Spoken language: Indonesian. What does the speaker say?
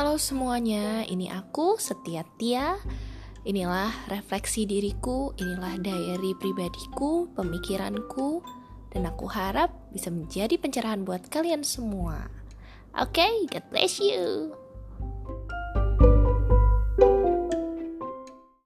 Halo semuanya, ini aku Setia Tia. Inilah refleksi diriku, inilah diary pribadiku, pemikiranku, dan aku harap bisa menjadi pencerahan buat kalian semua. Oke, okay, God bless you.